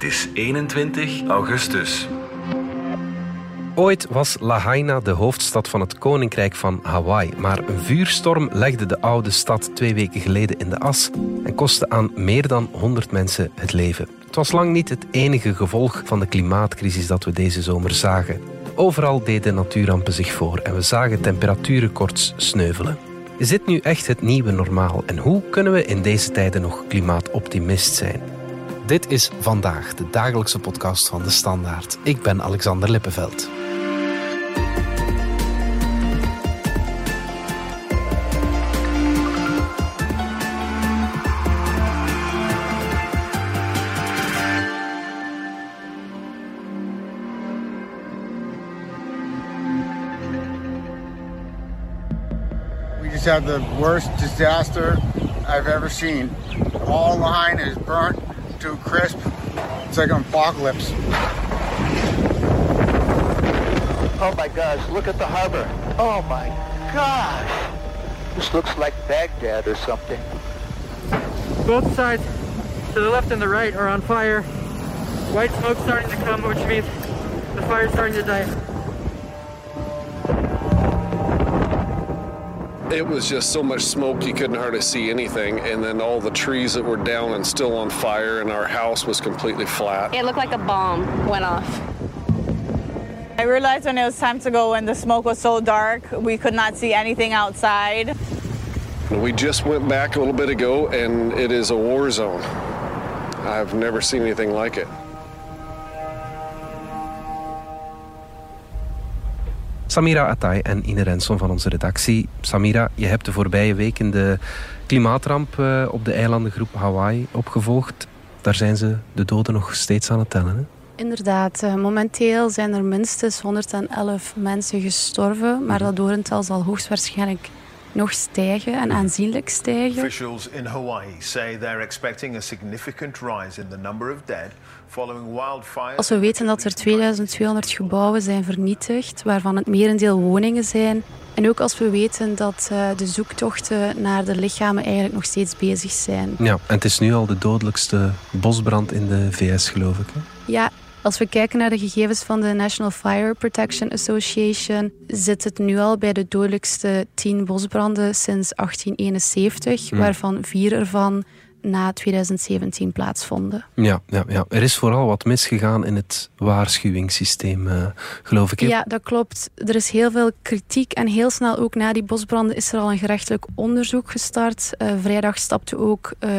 Het is 21 augustus. Ooit was Lahaina de hoofdstad van het Koninkrijk van Hawaii, maar een vuurstorm legde de oude stad twee weken geleden in de as en kostte aan meer dan 100 mensen het leven. Het was lang niet het enige gevolg van de klimaatcrisis dat we deze zomer zagen. Overal deden natuurrampen zich voor en we zagen temperatuurrecords sneuvelen. Is dit nu echt het nieuwe normaal en hoe kunnen we in deze tijden nog klimaatoptimist zijn? Dit is vandaag de dagelijkse podcast van de Standaard. Ik ben Alexander Lippenveld. just had the worst disaster I've ever seen. All line is burnt to a crisp. It's like an apocalypse. Oh my gosh, look at the harbor. Oh my gosh. This looks like Baghdad or something. Both sides, to the left and the right, are on fire. White smoke starting to come, which means the fire's starting to die. It was just so much smoke you couldn't hardly see anything, and then all the trees that were down and still on fire, and our house was completely flat. It looked like a bomb went off. I realized when it was time to go when the smoke was so dark, we could not see anything outside. We just went back a little bit ago, and it is a war zone. I've never seen anything like it. Samira Atay en Ine Renson van onze redactie. Samira, je hebt de voorbije weken de klimaatramp eh, op de eilandengroep Hawaii opgevolgd. Daar zijn ze de doden nog steeds aan het tellen. Hè? Inderdaad, eh, momenteel zijn er minstens 111 mensen gestorven, maar dat dodental zal hoogstwaarschijnlijk nog stijgen en aanzienlijk stijgen. Officials in Hawaii say they're expecting a significant rise in the number of dead als we weten dat er 2200 gebouwen zijn vernietigd, waarvan het merendeel woningen zijn. En ook als we weten dat uh, de zoektochten naar de lichamen eigenlijk nog steeds bezig zijn. Ja, en het is nu al de dodelijkste bosbrand in de VS, geloof ik. Hè? Ja, als we kijken naar de gegevens van de National Fire Protection Association, zit het nu al bij de dodelijkste 10 bosbranden sinds 1871, waarvan vier ervan na 2017 plaatsvonden. Ja, ja, ja, er is vooral wat misgegaan in het waarschuwingssysteem, uh, geloof ik. Ja, dat klopt. Er is heel veel kritiek en heel snel ook na die bosbranden is er al een gerechtelijk onderzoek gestart. Uh, vrijdag stapte ook uh,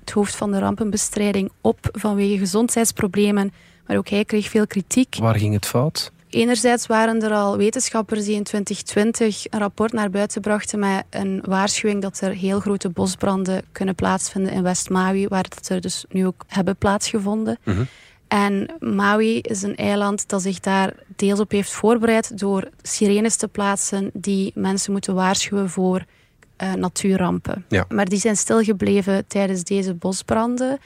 het hoofd van de rampenbestrijding op vanwege gezondheidsproblemen. Maar ook hij kreeg veel kritiek. Waar ging het fout? Enerzijds waren er al wetenschappers die in 2020 een rapport naar buiten brachten met een waarschuwing dat er heel grote bosbranden kunnen plaatsvinden in West-Maui, waar dat er dus nu ook hebben plaatsgevonden. Mm En Maui is een eiland dat zich daar deels op heeft voorbereid door sirenes te plaatsen die mensen moeten waarschuwen voor uh, natuurrampen. Ja. Maar die zijn stilgebleven tijdens deze bosbranden.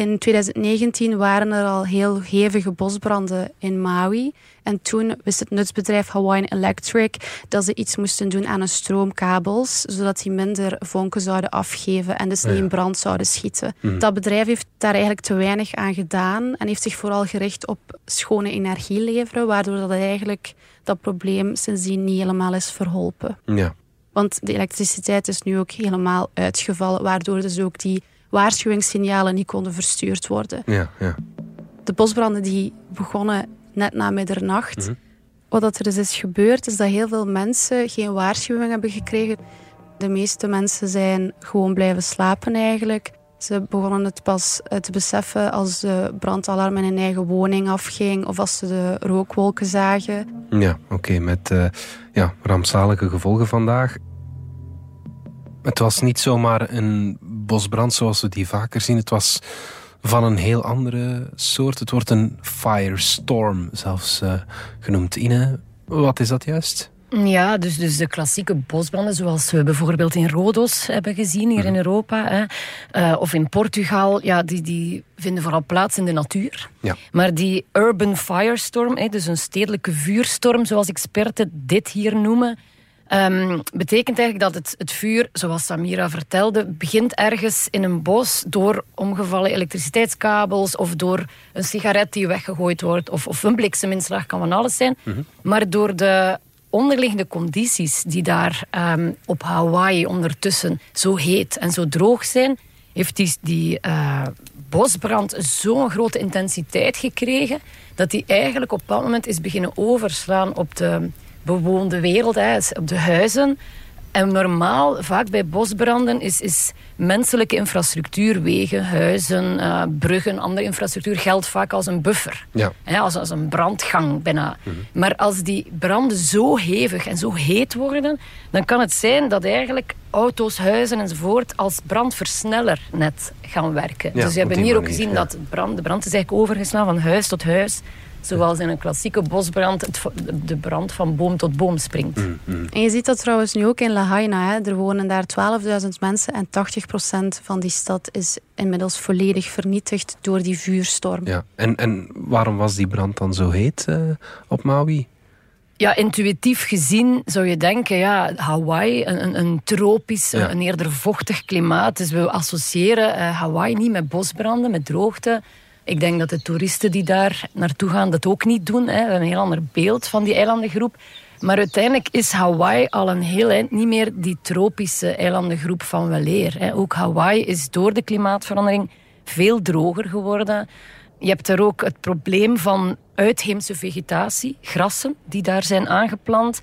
In 2019 waren er al heel hevige bosbranden in Maui. En toen wist het nutsbedrijf Hawaiian Electric dat ze iets moesten doen aan hun stroomkabels, zodat die minder vonken zouden afgeven en dus niet in brand zouden schieten. Mhm. Dat bedrijf heeft daar eigenlijk te weinig aan gedaan en heeft zich vooral gericht op schone energie leveren, waardoor dat eigenlijk dat probleem sindsdien niet helemaal is verholpen. Ja. Want de elektriciteit is nu ook helemaal uitgevallen, waardoor dus ook die waarschuwingssignalen niet konden verstuurd worden. Ja, ja. De bosbranden die begonnen net na middernacht. Mhm. Wat er dus is gebeurd, is dat heel veel mensen geen waarschuwing hebben gekregen. De meeste mensen zijn gewoon blijven slapen eigenlijk. Ze begonnen het pas eh, te beseffen als de brandalarm in hun eigen woning afging of als ze de rookwolken zagen. Ja, oké, met uh, ja, rampzalige gevolgen vandaag. Het was niet zomaar een bosbrand zoals we die vaker zien. Het was van een heel andere soort. Het wordt een firestorm zelfs uh, genoemd. Ine, wat is dat juist? Ja, dus, dus de klassieke bosbranden zoals we bijvoorbeeld in Rodos hebben gezien hier in Europa. Hè, uh, of in Portugal, ja, die, die vinden vooral plaats in de natuur. Ja. Maar die urban firestorm, hè, dus een stedelijke vuurstorm zoals experten dit hier noemen... Um, betekent eigenlijk dat het, het vuur, zoals Samira vertelde, begint ergens in een bos door omgevallen elektriciteitskabels of door een sigaret die weggegooid wordt of, of een blikseminslag, kan van alles zijn. Mhm. Maar door de onderliggende condities die daar um, op Hawaii ondertussen zo heet en zo droog zijn, heeft die, die uh, bosbrand zo'n grote intensiteit gekregen dat die eigenlijk op dat moment is beginnen overslaan op de bewoonde wereld, hè, op de huizen. En normaal, vaak bij bosbranden, is, is menselijke infrastructuur, wegen, huizen, uh, bruggen, andere infrastructuur, geldt vaak als een buffer. Ja. als, als een brandgang bijna. Mhm. Maar als die branden zo hevig en zo heet worden, dan kan het zijn dat eigenlijk auto's, huizen enzovoort als brandversneller net gaan werken. dus we hebben hier ook gezien dat brand, de brand is eigenlijk overgeslaan van huis tot huis. Zoals in een klassieke bosbrand het, de brand van boom tot boom springt. Mm, mm. En je ziet dat trouwens nu ook in Lahaina. Hè. Er wonen daar 12.000 mensen en 80% van die stad is inmiddels volledig vernietigd door die vuurstorm. Ja. En, en waarom was die brand dan zo heet uh, op Maui? Ja, intuïtief gezien zou je denken, ja, Hawaii, een, een tropisch, een eerder vochtig klimaat. Dus we associëren uh, Hawaii niet met bosbranden, met droogte. Ik denk dat de toeristen die daar naartoe gaan dat ook niet doen. Hè. We hebben een heel ander beeld van die eilandengroep. Maar uiteindelijk is Hawaii al een heel eind niet meer die tropische eilandengroep van weleer. Hè. Ook Hawaii is door de klimaatverandering veel droger geworden. Je hebt er ook het probleem van uitheemse vegetatie, grassen die daar zijn aangeplant,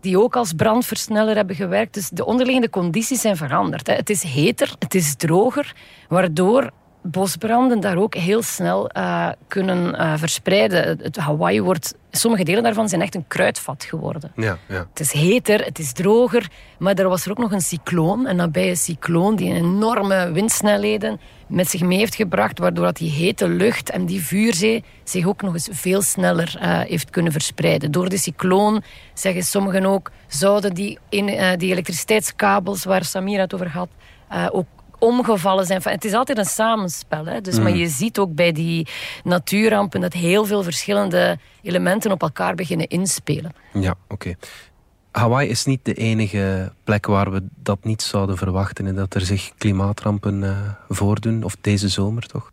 die ook als brandversneller hebben gewerkt. Dus de onderliggende condities zijn veranderd. Het is heter, het is droger, waardoor bosbranden daar ook heel snel uh, kunnen uh, verspreiden. Het Hawaii wordt, sommige delen daarvan zijn echt een kruidvat geworden. Ja, ja. Het is heter, het is droger, maar er was er ook nog een cycloon, een nabije cycloon, die een enorme windsnelheden met zich mee heeft gebracht, waardoor dat die hete lucht en die vuurzee zich ook nog eens veel sneller uh, heeft kunnen verspreiden. Door de cycloon, zeggen sommigen ook, zouden die, in, die elektriciteitskabels waar Samir het over had, ook omgevallen zijn. Het is altijd een samenspel. Hè? Dus, Maar mm. je ziet ook bij die natuurrampen dat heel veel verschillende elementen op elkaar beginnen inspelen. Ja, oké. Hawaii is niet de enige plek waar we dat niet zouden verwachten en dat er zich klimaatrampen uh, voordoen, of deze zomer toch?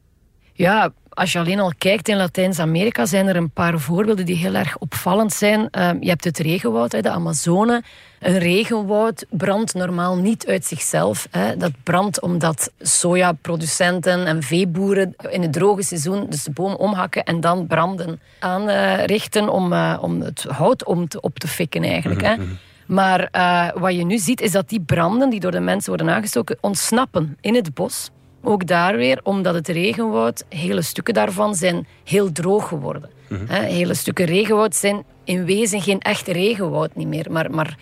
Ja, als je alleen al kijkt in Latijns-Amerika, zijn er een paar voorbeelden die heel erg opvallend zijn. Ehm, je hebt het regenwoud, de Amazone. Een regenwoud brandt normaal niet uit zichzelf. Dat brandt omdat sojaproducenten en veeboeren in het droge seizoen dus de boom omhakken en dan branden aanrichten om, eh, om het hout om te, op te fikken eigenlijk. Mhm, mhm. Maar uh, wat je nu ziet is dat die branden die door de mensen worden aangestoken ontsnappen in het bos. Ook daar weer, omdat het regenwoud, hele stukken daarvan zijn heel droog geworden. Mm hele stukken regenwoud zijn in wezen geen echt regenwoud niet meer, maar, maar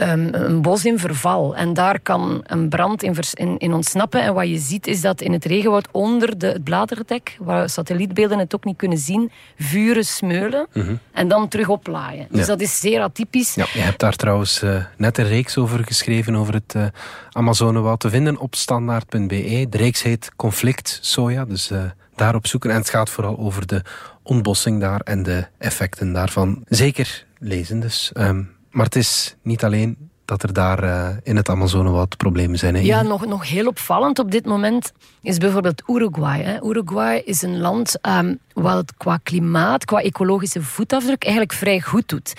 um, een bos in verval. En daar kan een brand in, in, in, ontsnappen. En wat je ziet is dat in het regenwoud onder de, het bladerdek, waar satellietbeelden het ook niet kunnen zien, vuren smeulen mhm. en dan terug oplaaien. Dus dat is zeer atypisch. Ja, je hebt daar trouwens uh, net een reeks over geschreven, over het uh, Amazonewoud te vinden op standaard.be. De reeks heet Conflict Soja, dus uh, daarop zoeken. En het gaat vooral over de ontbossing daar en de effecten daarvan. Zeker lezen dus. Um, maar het is niet alleen dat er daar uh, in het Amazonewoud problemen zijn. Hè? Ja, nog, nog heel opvallend op dit moment is bijvoorbeeld Uruguay. Hè. Uruguay is een land um, wat het qua klimaat, qua ecologische voetafdruk eigenlijk vrij goed doet.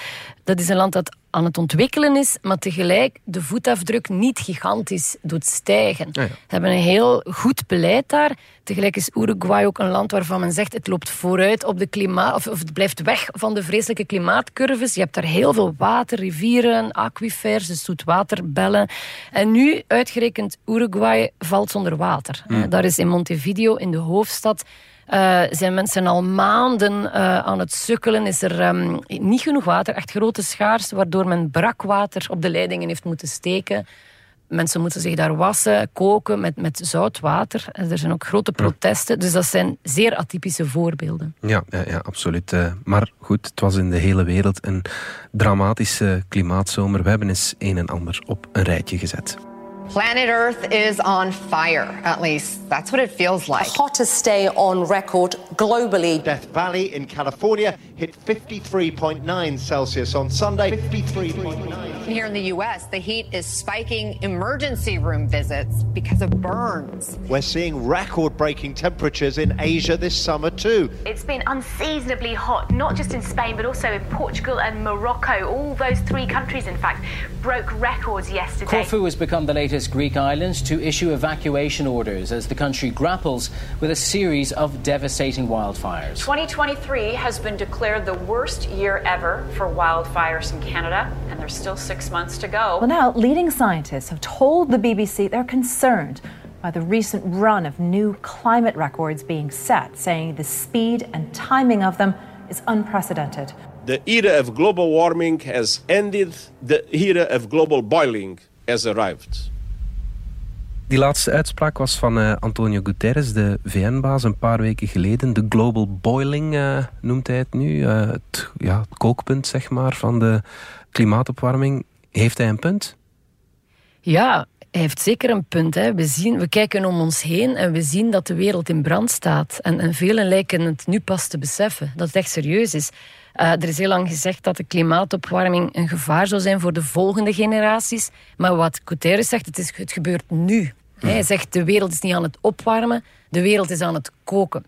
Dat is een land dat aan het ontwikkelen is, maar tegelijk de voetafdruk niet gigantisch doet stijgen. Ze hebben een heel goed beleid daar. Tegelijk is Uruguay ook een land waarvan men zegt het loopt vooruit op de klimaat, of, of het blijft weg van de vreselijke klimaatcurves. Je hebt daar heel veel water, rivieren, aquifers, dus zoetwaterbellen. En nu, uitgerekend, Uruguay valt zonder water. Mm. Daar is in Montevideo, in de hoofdstad, uh, zijn mensen al maanden uh, aan het sukkelen. Is er um, niet genoeg water, echt grote schaarste, waardoor men brakwater op de leidingen heeft moeten steken. Mensen moeten zich daar wassen, koken met, met zout water. Er zijn ook grote protesten. Dus dat zijn zeer atypische voorbeelden. Ja, ja, ja absoluut. Uh, maar goed, het was in de hele wereld een dramatische klimaatzomer. We hebben eens een en ander op een rijtje gezet. Planet Earth is on fire. At least that's what it feels like. The hottest day on record globally. Death Valley in California hit 53.9 Celsius on Sunday. 53.9 Here in the US, the heat is spiking emergency room visits because of burns. We're seeing record breaking temperatures in Asia this summer, too. It's been unseasonably hot, not just in Spain, but also in Portugal and Morocco. All those three countries, in fact, broke records yesterday. Corfu has become the latest Greek islands to issue evacuation orders as the country grapples with a series of devastating wildfires. 2023 has been declared the worst year ever for wildfires in Canada, and there's still six months to go. Well, now, leading scientists have told the BBC they're concerned by the recent run of new climate records being set, saying the speed and timing of them is unprecedented. The era of global warming has ended, the era of global boiling has arrived. Die laatste uitspraak was van uh, Antonio Guterres, de VN-baas, een paar weken geleden. De global boiling uh, noemt hij het nu. Uh, het, ja, kookpunt, zeg maar, van de klimaatopwarming. Heeft hij een punt? Ja, hij heeft zeker een punt. Hè. We, zien, we kijken om ons heen en we zien dat de wereld in brand staat. En, en velen lijken het nu pas te beseffen, dat het echt serieus is. Er is heel lang gezegd dat de klimaatopwarming een gevaar zou zijn voor de volgende generaties. Maar wat Guterres zegt, het, is, het gebeurt nu. Hij zegt de wereld is niet aan het opwarmen, de wereld is aan het koken.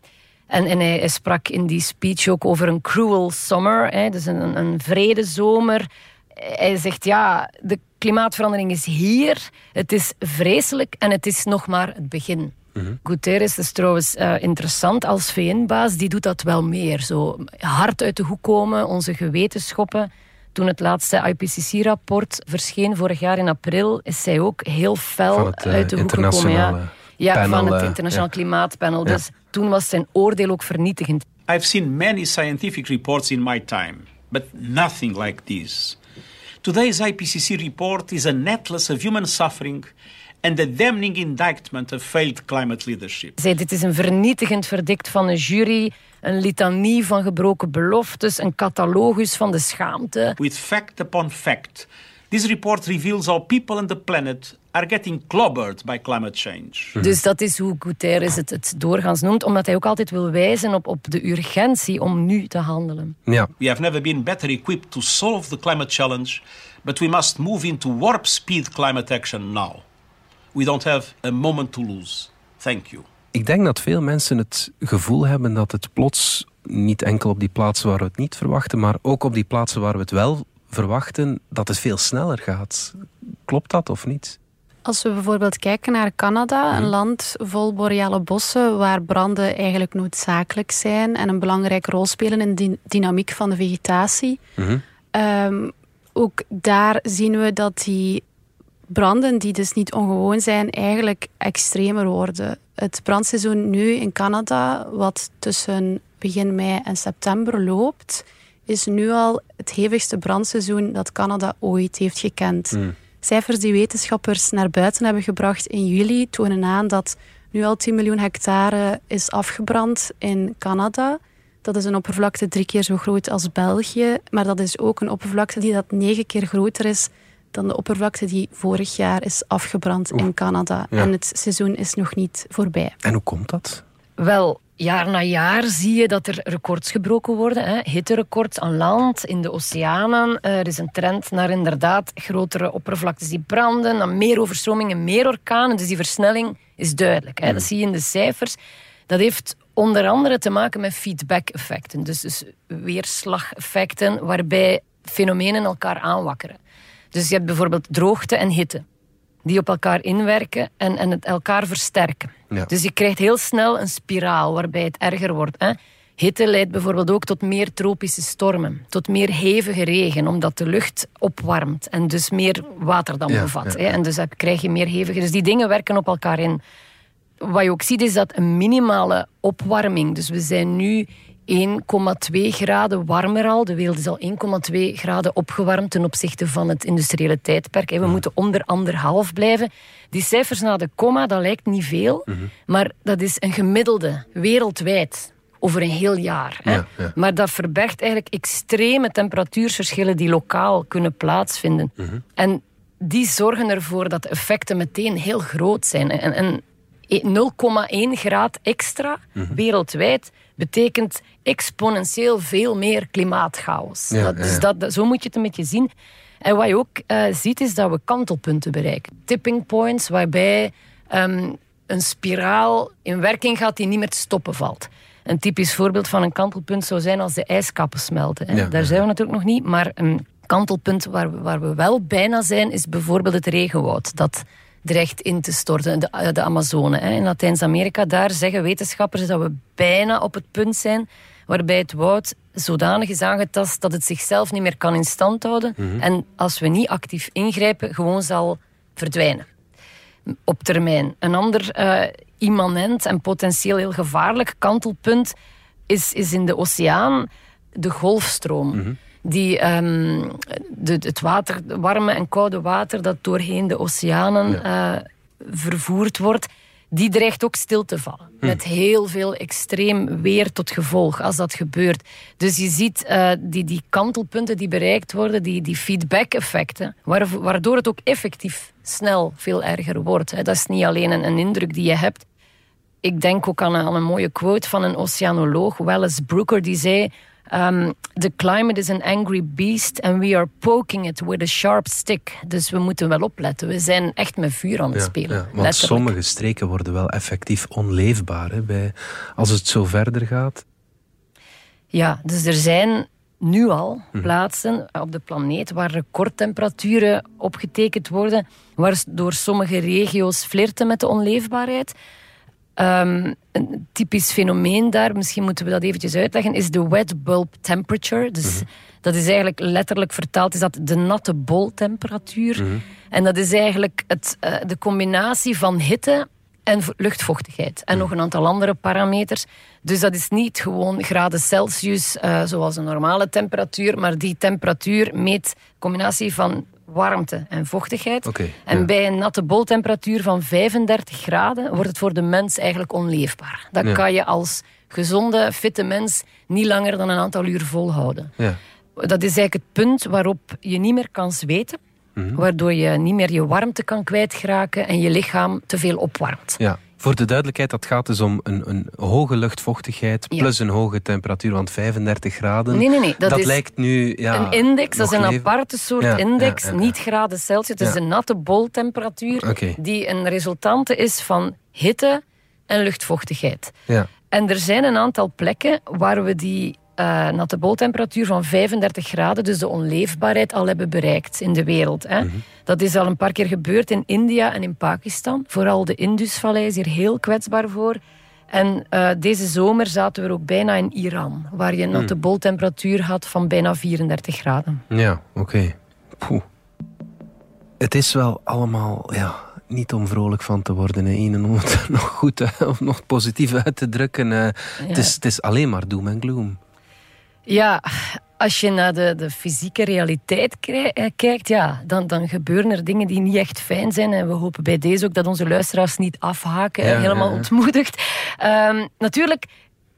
En, en hij, hij, sprak in die speech ook over een cruel summer, hè, dus een, een vrede zomer. Hij zegt ja, de klimaatverandering is hier, het is vreselijk en het is nog maar het begin. Mm Guterres is trouwens uh, interessant als VN-baas, die doet dat wel meer. Zo hard uit de hoek komen, onze geweten schoppen. Toen het laatste IPCC-rapport verscheen vorig jaar in april, is zij ook heel fel het, uh, uit de hoek gekomen. Ja, ja panel, van het uh, internationaal ja. klimaatpanel. Dus toen was zijn oordeel ook vernietigend. I've seen many scientific reports in my time, but nothing like this. Today's IPCC report is an atlas of human suffering and a damning indictment of failed climate leadership. Zij, dit is een vernietigend verdict van een jury, een litanie van gebroken beloftes, een catalogus van de schaamte. With fact upon fact, this report reveals how people on the planet are getting clobbered by climate change. Dus dat is hoe Guterres het, het doorgaans noemt, omdat hij ook altijd wil wijzen op, op de urgentie om nu te handelen. Ja. We have never been better equipped to solve the climate challenge, but we must move into warp speed climate action now. We don't have a moment to lose. Thank you. Ik denk dat veel mensen het gevoel hebben dat het plots niet enkel op die plaatsen waar we het niet verwachten, maar ook op die plaatsen waar we het wel verwachten, dat het veel sneller gaat. Klopt dat of niet? Als we bijvoorbeeld kijken naar Canada, een land vol boreale bossen waar branden eigenlijk noodzakelijk zijn en een belangrijke rol spelen in de dynamiek van de vegetatie. Mm um, ook daar zien we dat die branden, die dus niet ongewoon zijn, eigenlijk extremer worden. Het brandseizoen nu in Canada, wat tussen begin mei en september loopt, is nu al het hevigste brandseizoen dat Canada ooit heeft gekend. Mm. Cijfers die wetenschappers naar buiten hebben gebracht in juli tonen aan dat nu al 10 miljoen hectare is afgebrand in Canada. Dat is een oppervlakte drie keer zo groot als België, maar dat is ook een oppervlakte die dat negen keer groter is dan de oppervlakte die vorig jaar is afgebrand in Canada. ja. En het seizoen is nog niet voorbij. En hoe komt dat? Wel, jaar na jaar zie je dat er records gebroken worden. Hè. Hitterecords aan land, in de oceanen. Er is een trend naar inderdaad grotere oppervlaktes die branden, naar meer overstromingen, meer orkanen. Dus die versnelling is duidelijk. Hè. Dat zie je in de cijfers. Dat heeft onder andere te maken met feedback-effecten. Dus, dus weerslag-effecten waarbij fenomenen elkaar aanwakkeren. Dus je hebt bijvoorbeeld droogte en hitte. Die op elkaar inwerken en, en het elkaar versterken. Ja. Dus je krijgt heel snel een spiraal waarbij het erger wordt. Hè. Hitte leidt bijvoorbeeld ook tot meer tropische stormen. Tot meer hevige regen, omdat de lucht opwarmt. En dus meer waterdamp Ja, bevat. ja. En dus heb- krijg je meer hevige... Dus die dingen werken op elkaar in. Wat je ook ziet is dat een minimale opwarming... Dus we zijn nu 1,2 graden warmer al. De wereld is al 1,2 graden opgewarmd ten opzichte van het industriële tijdperk. We moeten onder anderhalf blijven. Die cijfers na de komma, dat lijkt niet veel. Maar dat is een gemiddelde, wereldwijd. Over een heel jaar. Hè. Ja, ja. Maar dat verbergt eigenlijk extreme temperatuurverschillen die lokaal kunnen plaatsvinden. En die zorgen ervoor dat de effecten meteen heel groot zijn. En, en 0,1 graad extra wereldwijd betekent exponentieel veel meer klimaatchaos. Ja, Dat- ja, dus dat, dat- zo moet je het een beetje zien. En wat je ook uh, ziet, is dat we kantelpunten bereiken. Tipping points, waarbij um, een spiraal in werking gaat die niet meer te stoppen valt. Een typisch voorbeeld van een kantelpunt zou zijn als de ijskappen smelten. Hè. Ja, Daar zijn we natuurlijk nog niet, maar een kantelpunt waar we, waar we wel bijna zijn, is bijvoorbeeld het regenwoud. Dat dreigt in te storten, de, de Amazone. Hè. In Latijns-Amerika, daar zeggen wetenschappers dat we bijna op het punt zijn waarbij het woud zodanig is aangetast dat het zichzelf niet meer kan in stand houden. Mhm. En als we niet actief ingrijpen, gewoon zal verdwijnen. Op termijn. Een ander uh, immanent en potentieel heel gevaarlijk kantelpunt is, is in de oceaan de golfstroom. Mhm. Die um, de, het water, warme en koude water dat doorheen de oceanen ja. uh, vervoerd wordt die dreigt ook stil te vallen. Hm. Met heel veel extreem weer tot gevolg als dat gebeurt. Dus je ziet uh, die, die kantelpunten die bereikt worden, die, die feedback-effecten, waardoor het ook effectief snel veel erger wordt. Dat is niet alleen een, een indruk die je hebt. Ik denk ook aan een, aan een mooie quote van een oceanoloog, Wallace Brooker, die zei Um, the climate is an angry beast and we are poking it with a sharp stick. Dus we moeten wel opletten. We zijn echt met vuur aan het spelen. Ja, want sommige streken worden wel effectief onleefbaar hè, bij, als het zo verder gaat. Ja, dus er zijn nu al mhm. plaatsen op de planeet waar recordtemperaturen opgetekend worden, waardoor sommige regio's flirten met de onleefbaarheid. Um, een typisch fenomeen daar, misschien moeten we dat eventjes uitleggen, is de wet bulb temperature. Dus mhm. dat is eigenlijk letterlijk vertaald is dat de natte boltemperatuur. Mm En dat is eigenlijk het, uh, de combinatie van hitte en luchtvochtigheid. En mhm. nog een aantal andere parameters. Dus dat is niet gewoon graden Celsius uh, zoals een normale temperatuur, maar die temperatuur meet combinatie van warmte en vochtigheid. en bij een natte boltemperatuur van 35 graden wordt het voor de mens eigenlijk onleefbaar. Dat kan je als gezonde, fitte mens niet langer dan een aantal uur volhouden. Ja. Dat is eigenlijk het punt waarop je niet meer kan zweten. Mhm. Waardoor je niet meer je warmte kan kwijtraken en je lichaam te veel opwarmt. Ja. Voor de duidelijkheid, dat gaat dus om een, een hoge luchtvochtigheid plus een hoge temperatuur, want 35 graden. Nee, nee, nee. Dat, is lijkt nu. Ja, een index, dat is een aparte soort index, niet graden Celsius. Het is een natte boltemperatuur die een resultante is van hitte en luchtvochtigheid. Ja. En er zijn een aantal plekken waar we die uh, natte boltemperatuur van 35 graden, dus de onleefbaarheid, al hebben bereikt in de wereld. Hè. Mhm. Dat is al een paar keer gebeurd in India en in Pakistan. Vooral de Indusvallei is hier heel kwetsbaar voor. En uh, deze zomer zaten we ook bijna in Iran, waar je een natte mhm. boltemperatuur had van bijna 34 graden. Ja, oké. Okay. Het is wel allemaal ja, niet om vrolijk van te worden. Hè. En om het nog goed, of nog positief uit te drukken. Uh, ja. het, is, het is alleen maar doom en gloom. Ja, als je naar de, de fysieke realiteit eh, kijkt, ja, dan, dan gebeuren er dingen die niet echt fijn zijn. En we hopen bij deze ook dat onze luisteraars niet afhaken, ja, helemaal ja, ontmoedigd. Um, natuurlijk,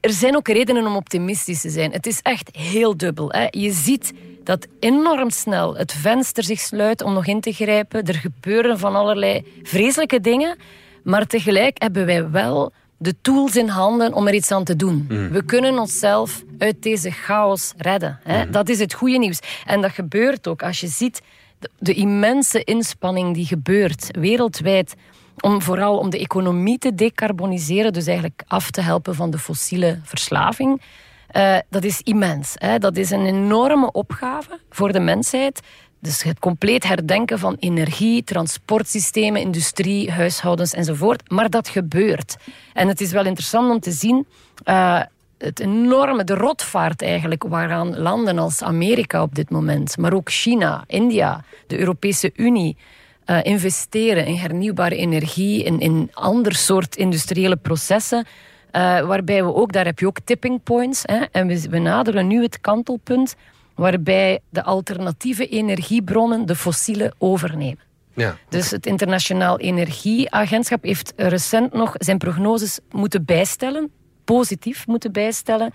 er zijn ook redenen om optimistisch te zijn. Het is echt heel dubbel. Hè. Je ziet dat enorm snel het venster zich sluit om nog in te grijpen. Er gebeuren van allerlei vreselijke dingen. Maar tegelijk hebben wij wel de tools in handen om er iets aan te doen. Mm. We kunnen onszelf uit deze chaos redden. Hè? Mm. Dat is het goede nieuws. En dat gebeurt ook als je ziet de, immense inspanning die gebeurt wereldwijd om vooral om de economie te decarboniseren, dus eigenlijk af te helpen van de fossiele verslaving. Uh, dat is immens. Hè? Dat is een enorme opgave voor de mensheid. Dus het compleet herdenken van energie, transportsystemen, industrie, huishoudens enzovoort. Maar dat gebeurt. En het is wel interessant om te zien. Uh, het enorme, de rotvaart eigenlijk, waaraan landen als Amerika op dit moment, maar ook China, India, de Europese Unie, uh, investeren in hernieuwbare energie, in, in ander soort industriële processen. Uh, waarbij we ook, daar heb je ook tipping points. Hè, en we, we naderen nu het kantelpunt waarbij de alternatieve energiebronnen de fossiele overnemen. Ja, Dus het Internationaal Energieagentschap heeft recent nog zijn prognoses moeten bijstellen, positief moeten bijstellen,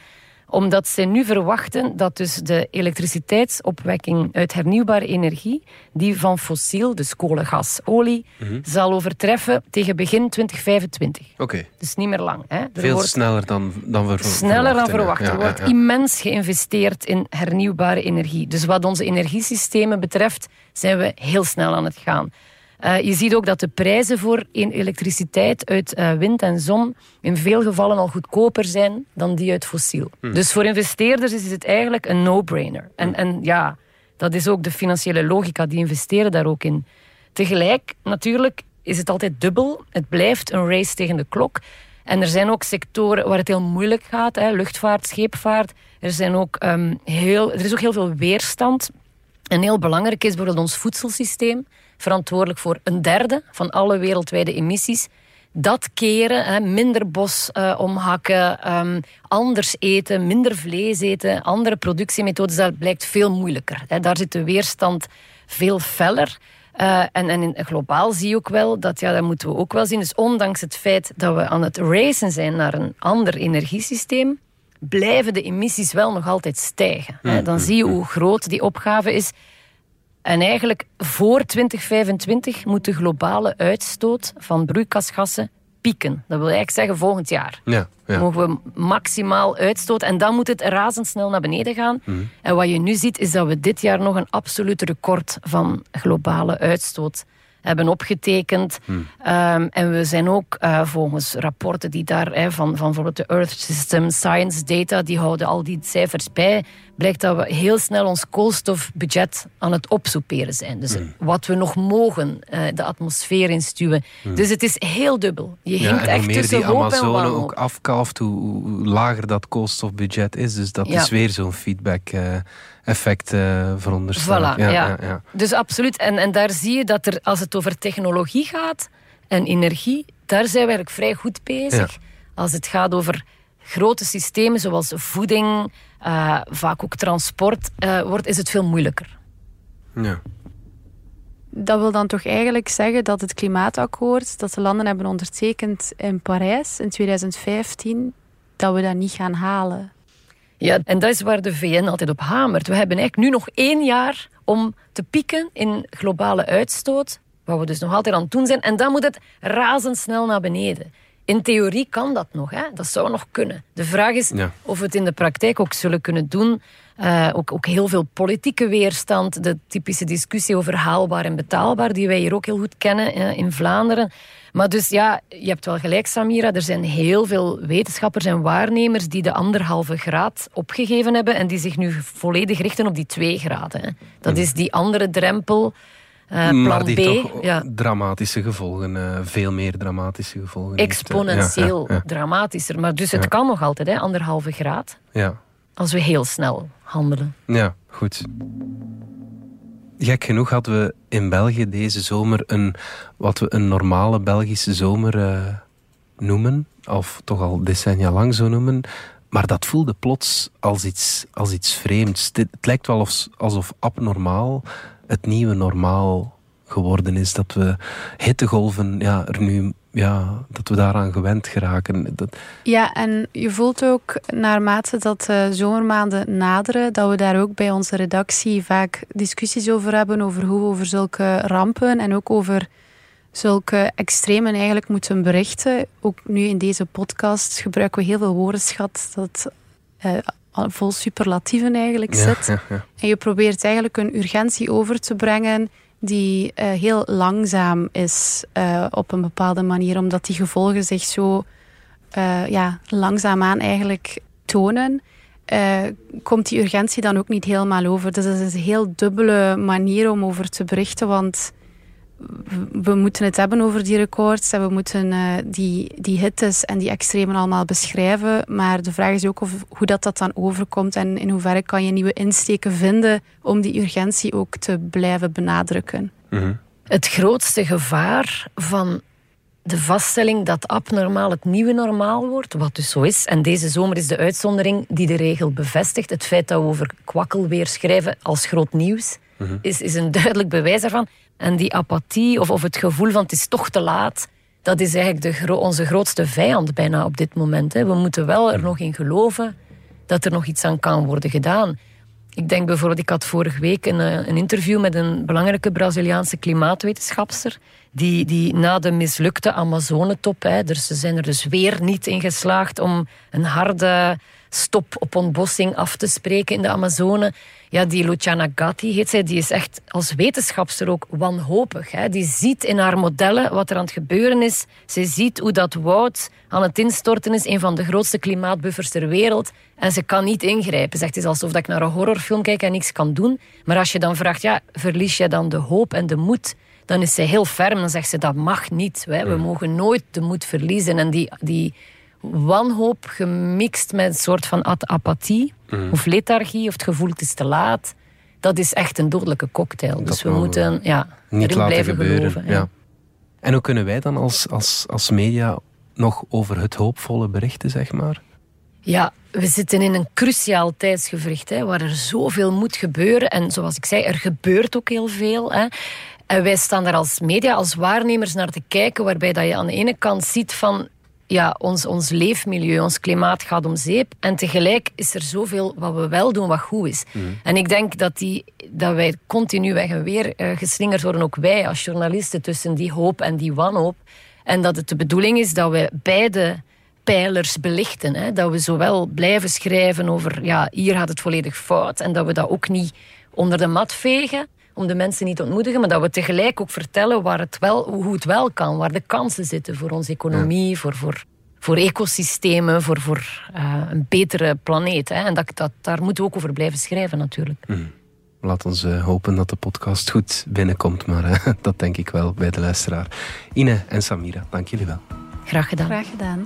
Omdat zij nu verwachten dat dus de elektriciteitsopwekking uit hernieuwbare energie, die van fossiel, dus kolen, gas, olie, Mhm. zal overtreffen tegen begin 2025. Oké. Dus niet meer lang. Hè. Er Veel wordt sneller dan, dan we ver- sneller dan verwachten, verwacht. ja. Er wordt ja, ja. immens geïnvesteerd in hernieuwbare energie. Dus wat onze energiesystemen betreft, zijn we heel snel aan het gaan. Eh, je ziet ook dat de prijzen voor elektriciteit uit eh, wind en zon in veel gevallen al goedkoper zijn dan die uit fossiel. Hmm. Dus voor investeerders is het eigenlijk een no-brainer. En, en ja, dat is ook de financiële logica, die investeren daar ook in. Tegelijk, natuurlijk, is het altijd dubbel. Het blijft een race tegen de klok. En er zijn ook sectoren waar het heel moeilijk gaat. Hè. Luchtvaart, scheepvaart. Er, zijn ook, ehm, heel, er is ook heel veel weerstand. En heel belangrijk is bijvoorbeeld ons voedselsysteem. Verantwoordelijk voor een derde van alle wereldwijde emissies. Dat keren, hè, minder bos eh, omhakken, ehm, anders eten, minder vlees eten, andere productiemethodes, dat blijkt veel moeilijker. Hè. Daar zit de weerstand veel feller. Eh, en, en in, globaal zie je ook wel dat, ja, dat moeten we ook wel zien. Dus ondanks het feit dat we aan het racen zijn naar een ander energiesysteem, blijven de emissies wel nog altijd stijgen. Hè. Dan zie je hoe groot die opgave is. En eigenlijk voor 2025 moet de globale uitstoot van broeikasgassen pieken. Dat wil eigenlijk zeggen volgend jaar. Ja, ja. Mogen we maximaal uitstoten. En dan moet het razendsnel naar beneden gaan. Mhm. En wat je nu ziet, is dat we dit jaar nog een absoluut record van globale uitstoot hebben opgetekend. Mhm. Ehm, en we zijn ook eh, volgens rapporten die daar hè, van, van bijvoorbeeld de Earth System Science Data, die houden al die cijfers bij, blijkt dat we heel snel ons koolstofbudget aan het opsoeperen zijn. Dus wat we nog mogen eh, de atmosfeer instuwen. Hmm. Dus het is heel dubbel. Je Ja, hinkt en hoe echt meer tussen die hoop en Amazone wanhoop. ook afkalft, hoe, hoe lager dat koolstofbudget is. Dus dat Ja. is weer zo'n feedback-effect eh verondersteld. Voilà, ja. Dus absoluut. En, en daar zie je dat er, als het over technologie gaat en energie, daar zijn we eigenlijk vrij goed bezig. Als het gaat over grote systemen zoals voeding, eh, vaak ook transport, eh, wordt, is het veel moeilijker. Ja. Dat wil dan toch eigenlijk zeggen dat het klimaatakkoord dat de landen hebben ondertekend in Parijs in 2015, dat we dat niet gaan halen. Ja, en dat is waar de VN altijd op hamert. We hebben eigenlijk nu nog één jaar om te pieken in globale uitstoot, wat we dus nog altijd aan het doen zijn. En dan moet het razendsnel naar beneden. In theorie kan dat nog, hè? dat zou nog kunnen. De vraag is Ja. of we het in de praktijk ook zullen kunnen doen. Eh, ook, ook heel veel politieke weerstand, de typische discussie over haalbaar en betaalbaar, die wij hier ook heel goed kennen eh, in Vlaanderen. Maar dus ja, je hebt wel gelijk, Samira. Er zijn heel veel wetenschappers en waarnemers die de anderhalve graad opgegeven hebben en die zich nu volledig richten op die twee graden. Hè. Dat is die andere drempel. Eh, maar die B. toch ja. dramatische gevolgen, eh, veel meer dramatische gevolgen. eh. exponentieel Ja, ja, dramatischer. Maar dus het kan nog altijd, hè, anderhalve graad. ja. Als we heel snel handelen. Ja, goed. Gek genoeg hadden we in België deze zomer een, wat we een normale Belgische zomer noemen, of toch al decennia lang zo noemen. Maar dat voelde plots als iets, als iets vreemds. Het lijkt wel alsof, alsof abnormaal het nieuwe normaal geworden is. Dat we hittegolven ja, er nu, ja, dat we daaraan gewend geraken. Dat, Ja, en je voelt ook naarmate dat de zomermaanden naderen, dat we daar ook bij onze redactie vaak discussies over hebben, over hoe we over zulke rampen en ook over zulke extremen eigenlijk moeten berichten. Ook nu in deze podcast gebruiken we heel veel woordenschat dat eh, vol superlatieven eigenlijk Ja, zit. ja, ja. En je probeert eigenlijk een urgentie over te brengen die eh, heel langzaam is eh, op een bepaalde manier, omdat die gevolgen zich zo eh, ja, langzaamaan eigenlijk tonen. komt die urgentie dan ook niet helemaal over. Dus dat is een heel dubbele manier om over te berichten, want we- moeten het hebben over die records en we moeten eh, die, die hittes en die extremen allemaal beschrijven. Maar de vraag is ook of, hoe dat, dat dan overkomt en in hoeverre kan je nieuwe insteken vinden om die urgentie ook te blijven benadrukken. Het grootste gevaar van de vaststelling dat abnormaal het nieuwe normaal wordt, wat dus zo is, en deze zomer is de uitzondering die de regel bevestigt, het feit dat we over kwakkelweer schrijven als groot nieuws, is, is een duidelijk bewijs daarvan. En die apathie of, of het gevoel van het is toch te laat, dat is eigenlijk de, gro- onze grootste vijand bijna op dit moment. Hè. We moeten wel er nog in geloven dat er nog iets aan kan worden gedaan. Ik denk bijvoorbeeld, ik had vorige week een, eh, een interview met een belangrijke Braziliaanse klimaatwetenschapster. Die, die na de mislukte Amazonetop, hè, dus ze zijn er dus weer niet in geslaagd om een harde stop op ontbossing af te spreken in de Amazone. Ja, die Luciana Gatti heet zij, die is echt als wetenschapster ook wanhopig. Hè. Die ziet in haar modellen wat er aan het gebeuren is. Ze ziet hoe dat woud aan het instorten is, een van de grootste klimaatbuffers ter wereld. En ze kan niet ingrijpen. Zegt, het is alsof ik naar een horrorfilm kijk en niks kan doen. Maar als je dan vraagt, ja, verlies je dan de hoop en de moed? Dan is zij heel ferm. Dan zegt ze, dat mag niet. We mogen nooit de moed verliezen. En die... die wanhoop gemixt met een soort van apathie Mm. of lethargie of het gevoel het is te laat. Dat is echt een dodelijke cocktail. Dus we moeten ja, Niet erin laten blijven gebeuren. geloven. ja. En hoe kunnen wij dan als, als, als media nog over het hoopvolle berichten, zeg maar? Ja, we zitten in een cruciaal tijdsgevricht, hè, waar er zoveel moet gebeuren. En zoals ik zei, er gebeurt ook heel veel. Hè. En wij staan daar als media, als waarnemers naar te kijken, waarbij dat je aan de ene kant ziet van ja, ons, ons leefmilieu, ons klimaat gaat om zeep. En tegelijk is er zoveel wat we wel doen wat goed is. En ik denk dat, die, dat wij continu weg en weer eh, geslingerd worden, ook wij als journalisten, tussen die hoop en die wanhoop. En dat het de bedoeling is dat we beide pijlers belichten. Hè? Dat we zowel blijven schrijven over, ja, hier gaat het volledig fout. En dat we dat ook niet onder de mat vegen, om de mensen niet te ontmoedigen. Maar dat we tegelijk ook vertellen waar het wel, hoe het wel kan. Waar de kansen zitten voor onze economie, voor, voor, voor ecosystemen, voor, voor eh, een betere planeet. Hè? En dat, dat, daar moeten we ook over blijven schrijven natuurlijk. Laat ons eh, hopen dat de podcast goed binnenkomt, maar eh, dat denk ik wel bij de luisteraar. Ine en Samira, dank jullie wel. Graag gedaan. Graag gedaan.